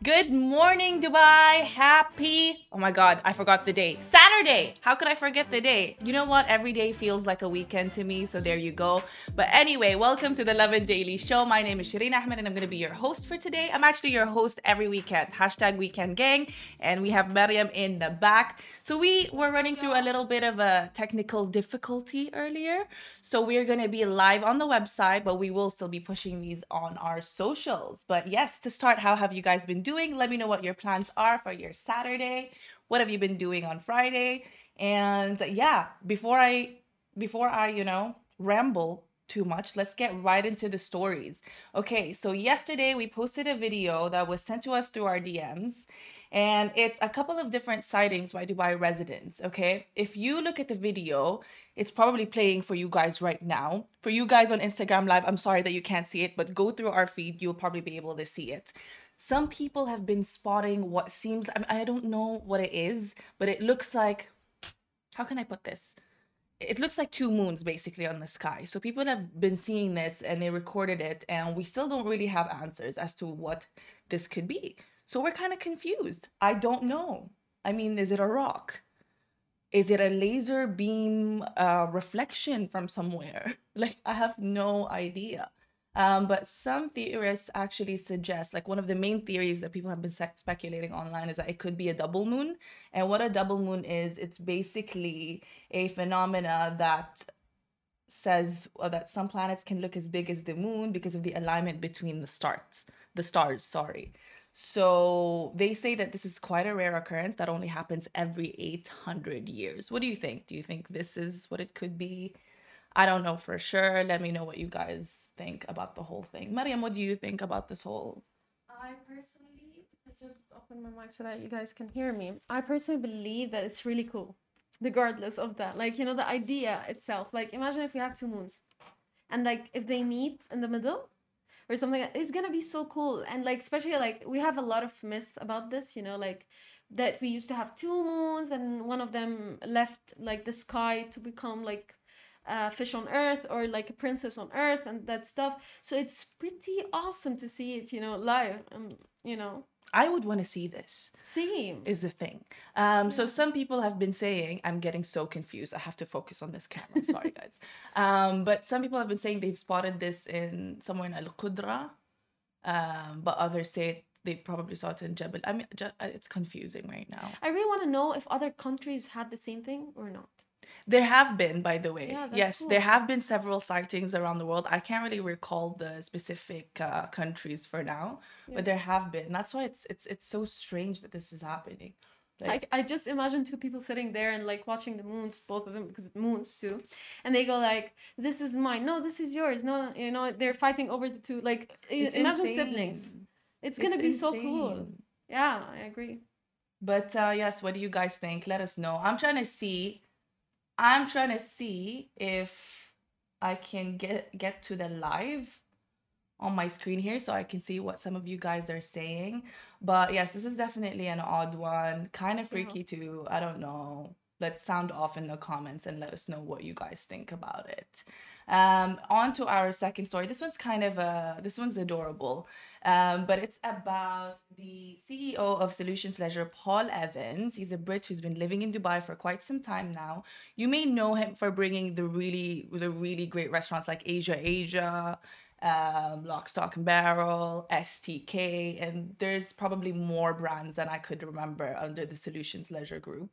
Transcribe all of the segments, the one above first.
Good morning, Dubai. Happy. Oh my God, I forgot the day. Saturday. How could I forget the day? You know what? Every day feels like a weekend to me, so there you go. But anyway, welcome to the Lovin Daily Show. My name is Shireen Ahmed, and I'm going to be your host for today. I'm actually your host every weekend. Hashtag Weekend Gang. And we have Mariam in the back. So we were running through a little bit of a technical difficulty earlier. So we're going to be live on the website, but we will still be pushing these on our socials. But yes, to start, how have you guys been doing? Let me know what your plans are for your Saturday. What have you been doing on Friday? And yeah, before I before I, you know, ramble too much, let's get right into the stories. Okay, so yesterday we posted a video that was sent to us through our DMs and it's a couple of different sightings by Dubai residents. Okay, if you look at the video, it's probably playing for you guys right now. For you guys on Instagram Live, I'm sorry that you can't see it, but go through our feed, you'll probably be able to see it. Some people have been spotting what seems, I, mean, I don't know what it is, but it looks like, how can I put this? It looks like two moons basically on the sky. So people have been seeing this and they recorded it, and we still don't really have answers as to what this could be. So we're kind of confused. I don't know. I mean, is it a rock? Is it a laser beam uh, reflection from somewhere? Like, I have no idea. Um, but some theorists actually suggest, like, one of the main theories that people have been speculating online is that it could be a double moon. And what a double moon is, it's basically a phenomena that says uh, that some planets can look as big as the moon because of the alignment between the stars. The stars, sorry. So they say that this is quite a rare occurrence that only happens every 800 years. What do you think? Do you think this is what it could be? I don't know for sure. Let me know what you guys think about the whole thing. Mariam, what do you think about this whole? I personally I just open my mic so that you guys can hear me. I personally believe that it's really cool, regardless of that. Like you know, the idea itself. Like imagine if you have two moons, and like if they meet in the middle, or something it's gonna be so cool and like especially like we have a lot of myths about this you know like that we used to have two moons and one of them left like the sky to become like a fish on earth or like a princess on earth and that stuff so it's pretty awesome to see it you know live and you know I would want to see this. Same. Is the thing. Um, so some people have been saying, I'm getting so confused. I have to focus on this camera. I'm sorry, guys. Um, but some people have been saying they've spotted this in somewhere in Al Qudra. Um, but others say they probably saw it in Jebel. I mean, it's confusing right now. I really want to know if other countries had the same thing or not. There have been, by the way. Yeah, yes, cool. there have been several sightings around the world. I can't really recall the specific uh, countries for now, yeah. but there have been. That's why it's it's it's so strange that this is happening. Like, I just imagine two people sitting there and like watching the moons, both of them, because moons too, and they go like, "This is mine. No, this is yours. No, you know, they're fighting over the two. Like, it's imagine insane. siblings. It's gonna it's be insane. so cool. Yeah, I agree. But uh, yes, what do you guys think? Let us know. I'm trying to see I'm trying to see if I can get get to the live on my screen here so I can see what some of you guys are saying. But yes, this is definitely an odd one. Kind of mm-hmm. freaky yeah. too. I don't know. Let's sound off in the comments and let us know what you guys think about it. Um, on to our second story. This one's kind of a, this one's adorable, um, but it's about the CEO of Solutions Leisure, Paul Evans. He's a Brit who's been living in Dubai for quite some time now. You may know him for bringing the really, the really great restaurants like Asia Asia, um, Lock, Stock and Barrel, STK, and there's probably more brands than I could remember under the Solutions Leisure Group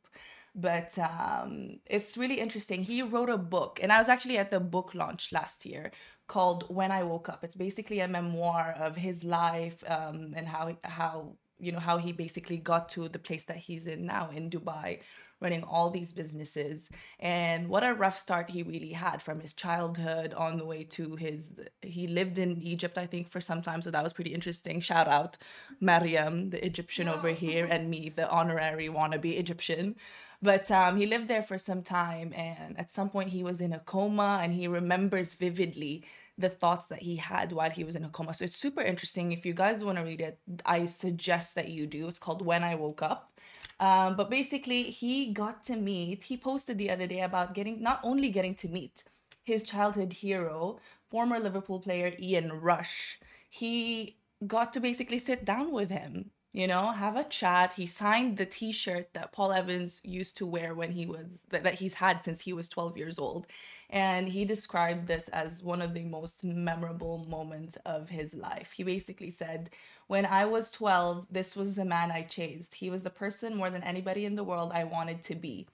but um, it's really interesting. He wrote a book, and I was actually at the book launch last year called "When I Woke Up." It's basically a memoir of his life um, and how how you know how he basically got to the place that he's in now in Dubai, running all these businesses, and what a rough start he really had from his childhood on the way to his. He lived in Egypt, I think, for some time, so that was pretty interesting. Shout out Mariam, the Egyptian over here, and me, the honorary wannabe Egyptian. But um, he lived there for some time, and at some point he was in a coma, and he remembers vividly the thoughts that he had while he was in a coma. So it's super interesting. If you guys want to read it, I suggest that you do. It's called When I Woke Up. Um, but basically, he got to meet, he posted the other day about getting, not only getting to meet his childhood hero, former Liverpool player Ian Rush. He got to basically sit down with him you know, have a chat. He signed the t-shirt that Paul Evans used to wear when he was that, that he's had since he was 12 years old. And he described this as one of the most memorable moments of his life. He basically said, When I was 12, this was the man I chased. He was the person more than anybody in the world I wanted to be.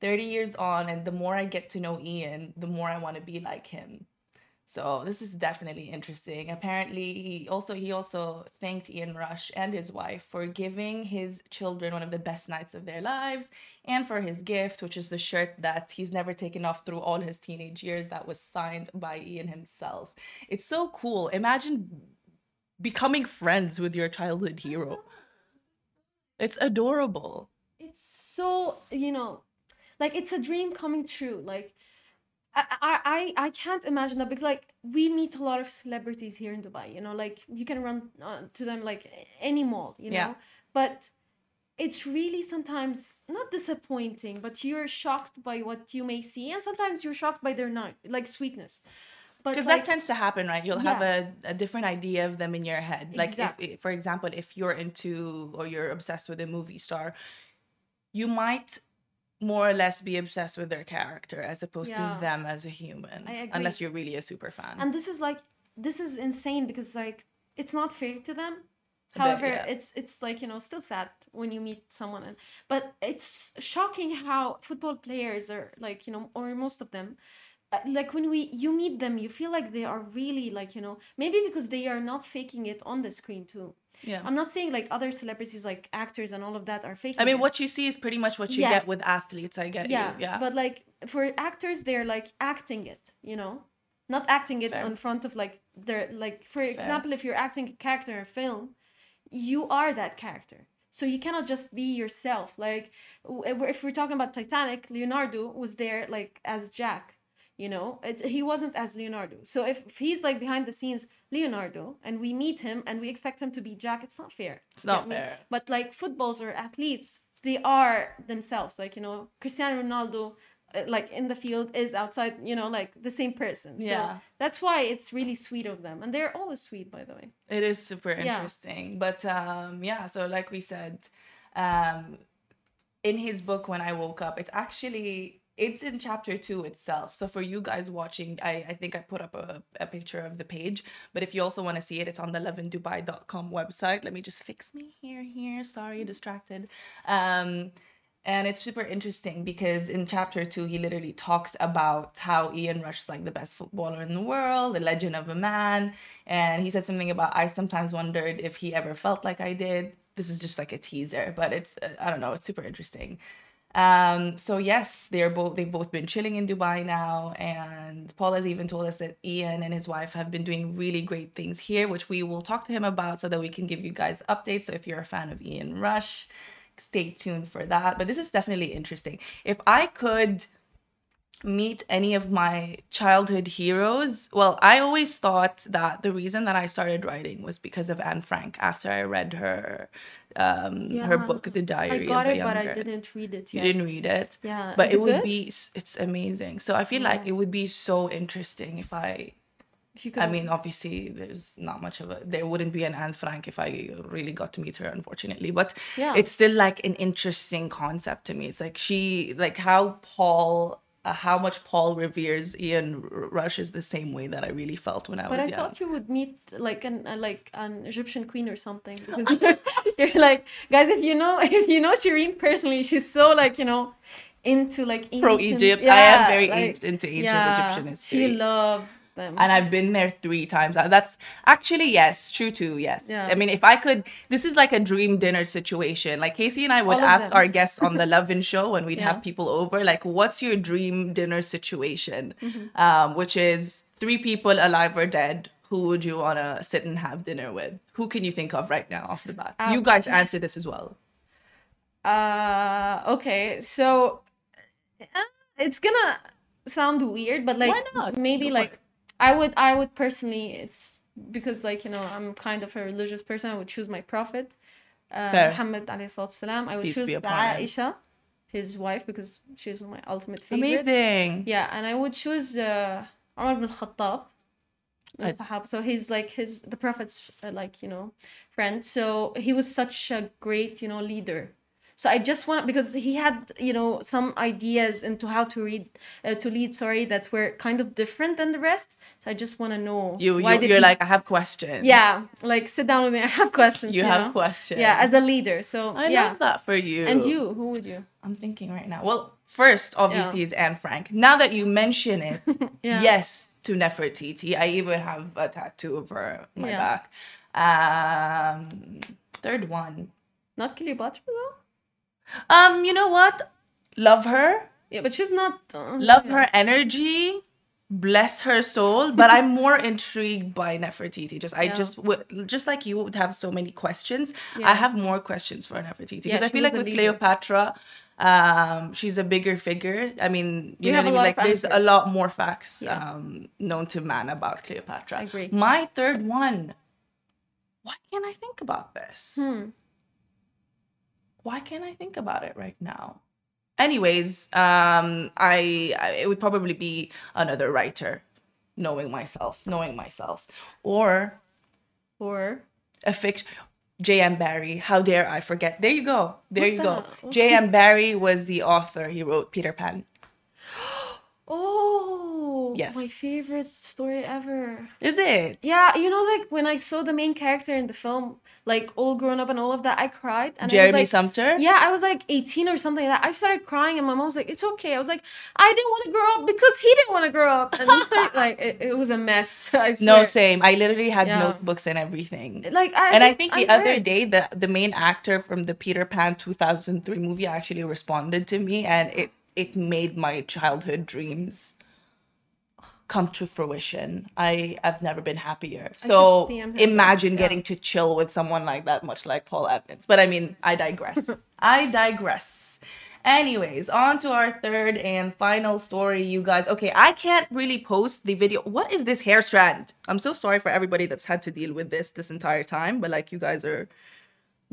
30 years on, and the more I get to know Ian, the more I want to be like him. So this is definitely interesting. Apparently, he also he also thanked Ian Rush and his wife for giving his children one of the best nights of their lives and for his gift, which is the shirt that he's never taken off through all his teenage years that was signed by Ian himself. It's so cool. Imagine becoming friends with your childhood hero. It's adorable. It's so, you know, like it's a dream coming true. Like I, I I can't imagine that because like we meet a lot of celebrities here in Dubai, you know, like you can run uh, to them like any mall, you know, Yeah. but it's really sometimes not disappointing, but you're shocked by what you may see, and sometimes you're shocked by their night, like sweetness. Because like, that tends to happen right you'll have a, a different idea of them in your head like Exactly. if, for example if you're into or you're obsessed with a movie star you might more or less be obsessed with their character as opposed Yeah. to them as a human I agree. unless you're really a super fan and this is like this is insane because like it's not fair to them however yeah. it's it's like you know still sad when you meet someone and but it's shocking how football players are like you know or most of them uh, like when we you meet them you feel like they are really like you know maybe because they are not faking it on the screen too yeah. I'm not saying like other celebrities like actors and all of that are faking i mean it. what you see is pretty much what you Yes. get with athletes i get yeah, you yeah but like for actors they're like acting it you know? Not acting it Fair. in front of like their like for example if you're acting a character in a film you are that character. So you cannot just be yourself. Like if we're talking about titanic leonardo was there like as jack you know it, he wasn't as leonardo. So if, if he's like behind the scenes leonardo and we meet him and we expect him to be jack it's not fair. It's not Get me? fair. But like footballs or athletes they are themselves like you know cristiano ronaldo uh, like in the field is outside you know like the same person. So Yeah. that's why it's really sweet of them. And they're always sweet by the way. It is super interesting. Yeah. But um yeah, so like we said, um in his book when I woke up, it's actually it's in chapter two itself. So for you guys watching, I, I think I put up a, a picture of the page. But if you also want to see it, it's on the lovindubai.com website. Let me just fix me here, here. Sorry, distracted. Um and it's super interesting because in chapter two, he literally talks about how Ian Rush is like the best footballer in the world, the legend of a man. And he said something about, I sometimes wondered if he ever felt like I did. This is just like a teaser, but it's, uh, I don't know, it's super interesting. Um, so yes, they're both they've both been chilling in Dubai now, and Paul has even told us that Ian and his wife have been doing really great things here, which we will talk to him about so that we can give you guys updates. So if you're a fan of Ian Rush, stay tuned for that. But this is definitely interesting. If I could meet any of my childhood heroes, well, I always thought that the reason that I started writing was because of Anne Frank after I read her um her book The i Diary got of a it but i didn't read it You didn't read it? yeah But is it would good? be it's amazing. So I feel like it would be so interesting if I if you could I mean, obviously, there's not much of a. There wouldn't be an Anne Frank if I really got to meet her, unfortunately. But Yeah. it's still like an interesting concept to me. It's like she, like how Paul, how much Paul reveres Ian Rush is the same way that I really felt when I was but was I young. thought you would meet like an uh, like an Egyptian queen or something because you're, you're like guys if you know if you know Shireen personally she's so like you know into like Pro ancient- Egypt, I am very like, into ancient Egyptian history. She them. and I've been there three times. Uh, That's actually yes, true too. Yes, Yeah. I mean, if I could, this is like a dream dinner situation. Like Casey and I would ask them. our guests on the Lovin Show when we'd Yeah. have people over, like, "What's your dream dinner situation?" Mm-hmm. Um, which is three people alive or dead. Who would you want to sit and have dinner with? Who can you think of right now off the bat? You guys answer this as well. uh, okay, so uh, it's gonna sound weird, but like Why not? maybe like. I would I would personally it's because like you know I'm kind of a religious person. I would choose my prophet, uh, Fair. Muhammad alayhi salatu salam. I would Peace choose be upon him. Aisha, his wife, because she's my ultimate favorite. Amazing. Yeah, and I would choose uh, Umar ibn Khattab. Sahab. So he's like his the prophet's uh, like you know friend. So he was such a great you know leader. So I just want because he had you know some ideas into how to read uh, to lead. Sorry, that were kind of different than the rest. So I just want to know You, why you did you're he- like, I have questions. yeah like sit down with me. I have questions. You You, have know? questions. Yeah, as a leader. So I yeah. love that for you. And you, who would you? I'm thinking right now. Well, first, obviously, Yeah. is Anne Frank. Now that you mention it, Yeah. yes to Nefertiti. I even have a tattoo of her on my Yeah. back. Um, third one. Not Cleopatra though. Um, you know what? Love her. Yeah, but she's not. Uh, Love yeah. her energy. Bless her soul. But I'm more intrigued by Nefertiti. Just I Yeah. just would just like you would have so many questions. Yeah. I have more questions for Nefertiti because I feel like with leader. Cleopatra, um, she's a bigger figure. I mean, you know what I mean? Like there's a lot more facts um known to man about Cleopatra. I agree. My third one. Why can't I think about this? Hmm. Why can't I think about it right now? Anyways, um, I, I it would probably be another writer, knowing myself, knowing myself, or Or a fiction. J.M. Barrie. How dare I forget? There you go. There Who's you go. that? What's J.M. Barrie was the author. He wrote Peter Pan. oh, Yes. my favorite story ever. Is it? Yeah, you know, like when I saw the main character in the film, like all grown up and all of that, I cried. And I Jeremy was like, Sumpter. Yeah, I was like 18 or something like that. I started crying, and my mom was like, "It's okay." I was like, "I didn't want to grow up because he didn't want to grow up," and we started like it, it was a mess. I No, same. I literally had Yeah. notebooks and everything. Like I and I think the I'm other hurt. day, the the main actor from the Peter Pan 2003 movie actually responded to me, and it it made my childhood dreams come to fruition. I I've never been happier. So DM him then, imagine yeah. getting to chill with someone like that, much like Paul Evans. But I mean, I digress. I digress. Anyways, on to our third and final story, you guys. Okay, I can't really post the video. What is this hair strand? I'm so sorry for everybody that's had to deal with this this entire time, but like you guys are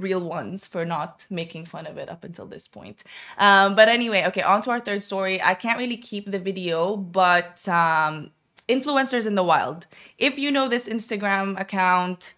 real ones for not making fun of it up until this point. Um, but anyway, okay, on to our third story. I can't really keep the video, but um, influencers in the wild. If you know this Instagram account,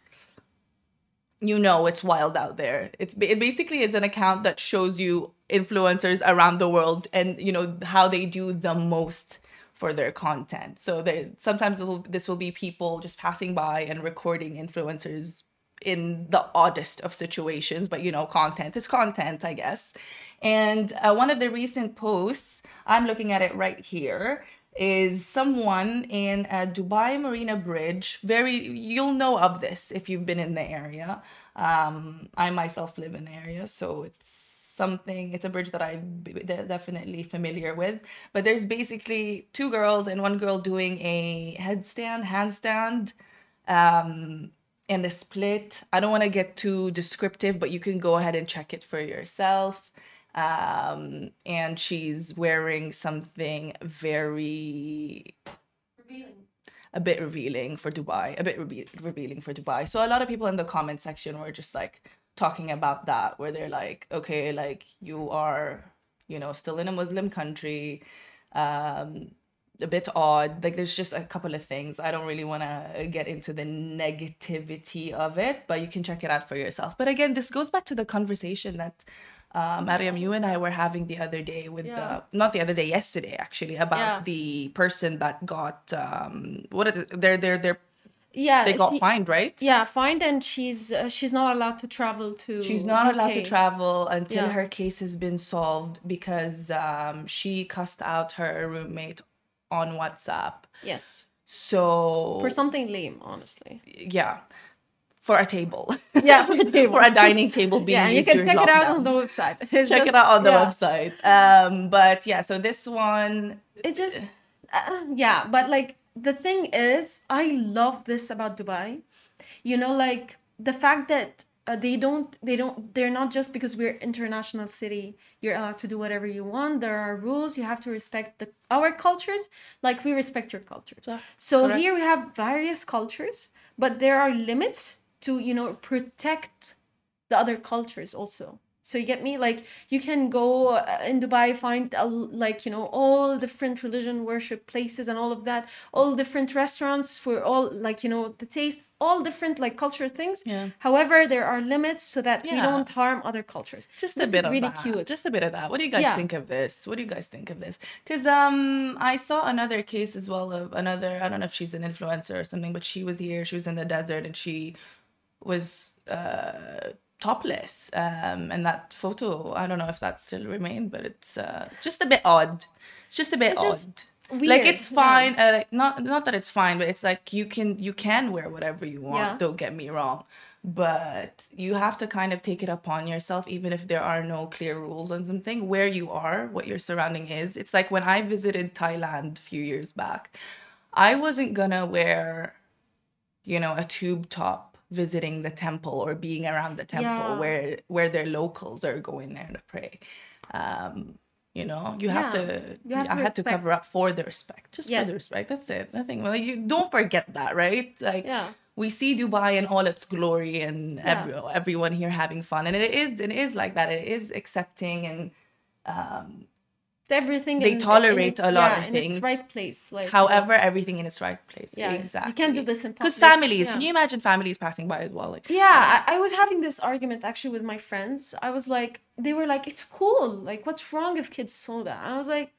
you know it's wild out there. It's it basically is an account that shows you influencers around the world and you know how they do the most for their content. So they sometimes this will be people just passing by and recording influencers in the oddest of situations, but you know, content is content, I guess. And uh, one of the recent posts, I'm looking at it right here, is someone in a Dubai Marina Bridge. Very, you'll know of this if you've been in the area. Um, I myself live in the area, so it's something. It's a bridge that I'm definitely familiar with. But there's basically two girls and one girl doing a headstand, handstand, um, and a split. I don't want to get too descriptive, but you can go ahead and check it for yourself. Um, and she's wearing something very revealing. a bit revealing for Dubai, a bit reve- revealing for Dubai. So a lot of people in the comment section were just like talking about that, where they're like, okay, like you are, you know, still in a Muslim country, um, a bit odd. Like there's just a couple of things. I don't really want to get into the negativity of it, but you can check it out for yourself. But again, this goes back to the conversation that. Uh, Mariam, you and I were having the other day with Yeah. the not the other day, yesterday actually, about Yeah. the person that got um what is it? They're they're they're Yeah, they got she- fined, right? Yeah, fined, and she's uh, she's not allowed to travel to. She's not allowed to travel until Yeah. her case has been solved because um she cussed out her roommate on WhatsApp. Yes, So for something lame, honestly. yeah, for a table. Yeah, for a table. for a dining table being Yeah, you can check it out on the website. It's Check just- it out on the yeah. website. Um, but yeah, so this one, It just, uh, yeah, but like the thing is, I love this about Dubai. You know, like the fact that uh, they don't they don't they're not just because we're international city you're allowed to do whatever you want there are rules you have to respect the our cultures like we respect your cultures Yeah, so correct. here we have various cultures but there are limits to you know protect the other cultures also so you get me like you can go uh, in dubai find a, like you know all different religion worship places and all of that all different restaurants for all like you know the taste all different like culture things Yeah. however there are limits so that we don't harm other cultures just This a bit is of really that. cute Just a bit of that. What do you guys Yeah. think of this? What do you guys think of this? Because um, I saw another case as well of another. I don't know if she's an influencer or something, but she was here. She was in the desert and she was uh topless. Um, and that photo, I don't know if that still remained, but it's uh just a bit odd. It's just a bit It's odd. just like weird, it's yeah. fine. Uh, like, not not that it's fine, but it's like you can you can wear whatever you want. Yeah. Don't get me wrong, but you have to kind of take it upon yourself, even if there are no clear rules on something. Where you are, what your surrounding is. It's like when I visited Thailand a few years back, I wasn't gonna wear, you know, a tube top visiting the temple or being around the temple Yeah. where where their locals are going there to pray. Um, you know, you have Yeah. to. You have I to had to cover up for the respect, just Yes. for the respect. That's it. Nothing. Well, you don't forget that, right? Like, Yeah. we see Dubai in all its glory and Yeah. every, everyone here having fun, and it is it is like that. It is accepting and um, everything They in- in tolerate its- a lot yeah, of in things. its right place like however everything in its right place. Yeah, exactly you can't do this in because families. Can you imagine families passing by as well? Like, Yeah, I, I was having this argument actually with my friends. I was like, they were like, it's cool. Like, what's wrong if kids saw that? And I was like,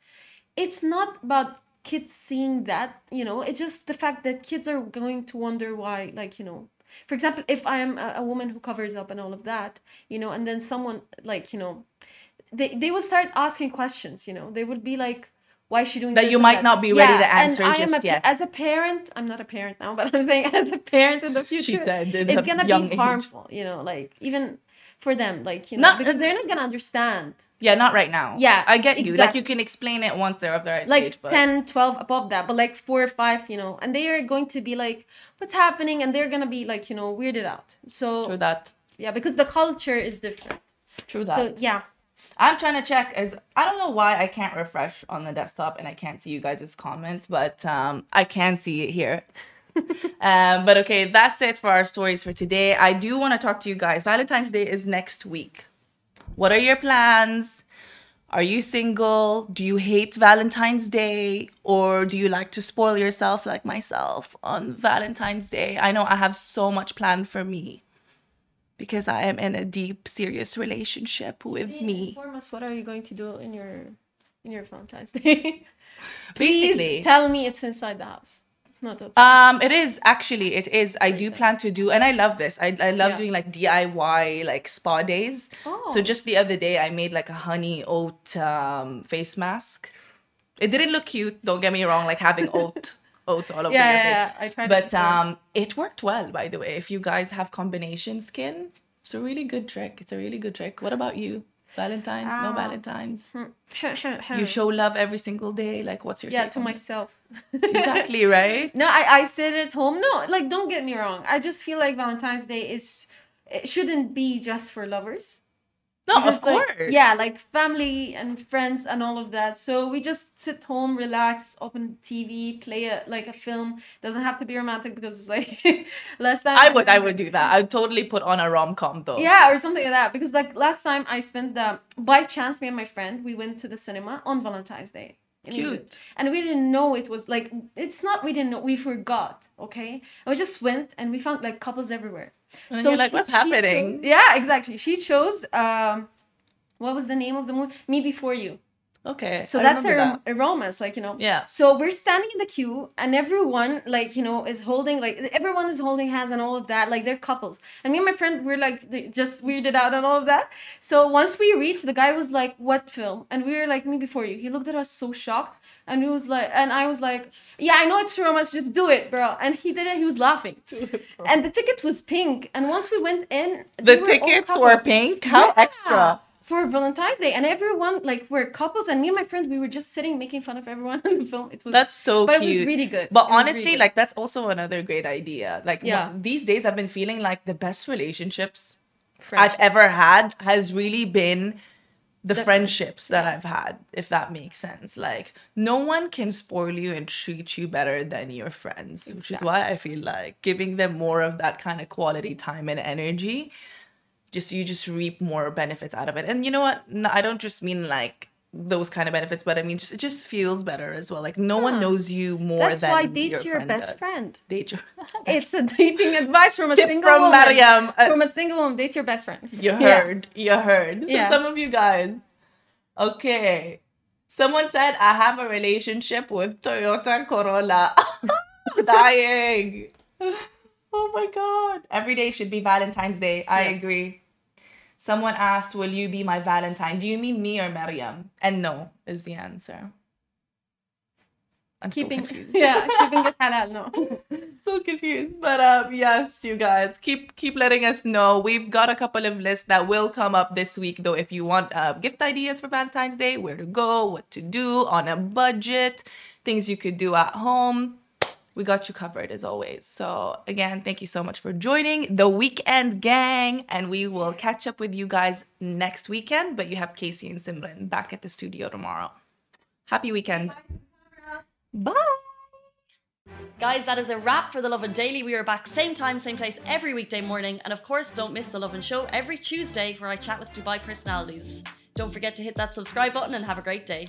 it's not about kids seeing that, you know, it's just the fact that kids are going to wonder why, like, you know, for example, if I am a, a woman who covers up and all of that, you know, and then someone, like, you know, they, they will start asking questions, you know, they would be like, why is she doing That you might that? not be ready to and answer I am just a yet. As a parent, I'm not a parent now, but I'm saying as a parent in the future, she said, in it's gonna be age. harmful you know like even for them like you know Not- because they're not gonna understand Yeah, not right now. Yeah, I get you. Like you can explain it once they're of the right like age, but 10 12 above that but like four or five you know and they are going to be like what's happening and they're gonna be like you know weirded out so true that. yeah because the culture is different True that. so yeah I'm trying to check as I don't know why I can't refresh on the desktop and I can't see you guys' comments, but um, I can see it here. um, but okay, that's it for our stories for today. I do want to talk to you guys. Valentine's Day is next week. What are your plans? Are you single? Do you hate Valentine's Day? Or do you like to spoil yourself like myself on Valentine's Day? I know I have so much planned for me because I am in a deep, serious relationship with me. inform us what are you going to do in your in your valentine's day Basically. please tell me it's inside the house not outside. Um, it is actually it is. I do plan to do, and I love this. I I love Yeah. doing like DIY like spa days. Oh. So just the other day, I made like a honey oat um face mask. It didn't look cute. Don't get me wrong. Like having oat oats all over yeah, your yeah, face. yeah, I tried But before. um, it worked well. By the way, if you guys have combination skin, it's a really good trick. It's a really good trick. What about you? Valentine's? no Ah. Valentine's. You show love every single day. Like, what's your yeah to myself exactly right? No, I, I sit at home. No, like don't get me wrong. I just feel like Valentine's Day is it shouldn't be just for lovers. No, Because, of like, course. yeah, like family and friends and all of that. So we just sit home, relax, open TV, play a like a film. Doesn't have to be romantic because it's like last time I would I would do that. I would totally put on a rom com though. Yeah, or something like that. Because like last time I spent the by chance, me and my friend, we went to the cinema on Valentine's Day. Cute. Egypt. And we didn't know it was like it's not we didn't know we forgot, okay? And we just went and we found like couples everywhere. And then you're like, she- "What's she happening?" chose- yeah, exactly. She chose um what was the name of the movie? Me Before You. Okay. So I that's a, remember rom- a romance, like you know. Yeah. So we're standing in the queue, and everyone, like you know, is holding like everyone is holding hands and all of that, like they're couples. And me and my friend, we're like they- just weirded out and all of that. So once we reached, the guy was like, "What film?" And we were like, "Me Before You." He looked at us so shocked, and he was like, and I was like, "Yeah, I know it's romance, just do it, bro." And he did it. He was laughing. that. And the ticket was pink. And once we went in, The they were tickets were pink. How Yeah, extra. For Valentine's Day, and everyone like were couples, and me and my friend we were just sitting making fun of everyone in the film. It was That's so but cute. it was really good. But It really honestly, good. like that's also another great idea. Like Yeah. wha- these days, I've been feeling like the best relationships I've ever had has really been the, The- friendships that I've had, if that makes sense. Like, no one can spoil you and treat you better than your friends, which is why I feel like giving them more of that kind of quality time and energy, just you just reap more benefits out of it. And you know what? No, I don't just mean like those kind of benefits, but I mean just it just feels better as well. Like no one knows you more That's than why date your, your friend best does. friend. Date your It's a dating advice from a tip single from woman. Mariam. Uh, From a single woman, date your best friend. You Yeah. heard. You heard. So Yeah. some of you guys. Okay. Someone said I have a relationship with Toyota Corolla. Dying. Oh my god. Every day should be Valentine's Day. I Yes. agree. Someone asked, Will you be my Valentine? Do you mean me or Mariam? And no is the answer. I'm Keeping, still confused. yeah, keeping it halal. No. so confused but um yes you guys keep keep letting us know we've got a couple of lists that will come up this week though if you want uh, gift ideas for valentine's day where to go what to do on a budget things you could do at home we got you covered as always so again thank you so much for joining the weekend gang and we will catch up with you guys next weekend but you have casey and simran back at the studio tomorrow happy weekend bye Guys, that is a wrap for The Lovin Daily. We are back same time, same place every weekday morning. And of course, don't miss The Lovin Show every Tuesday where I chat with Dubai personalities. Don't forget to hit that subscribe button and have a great day.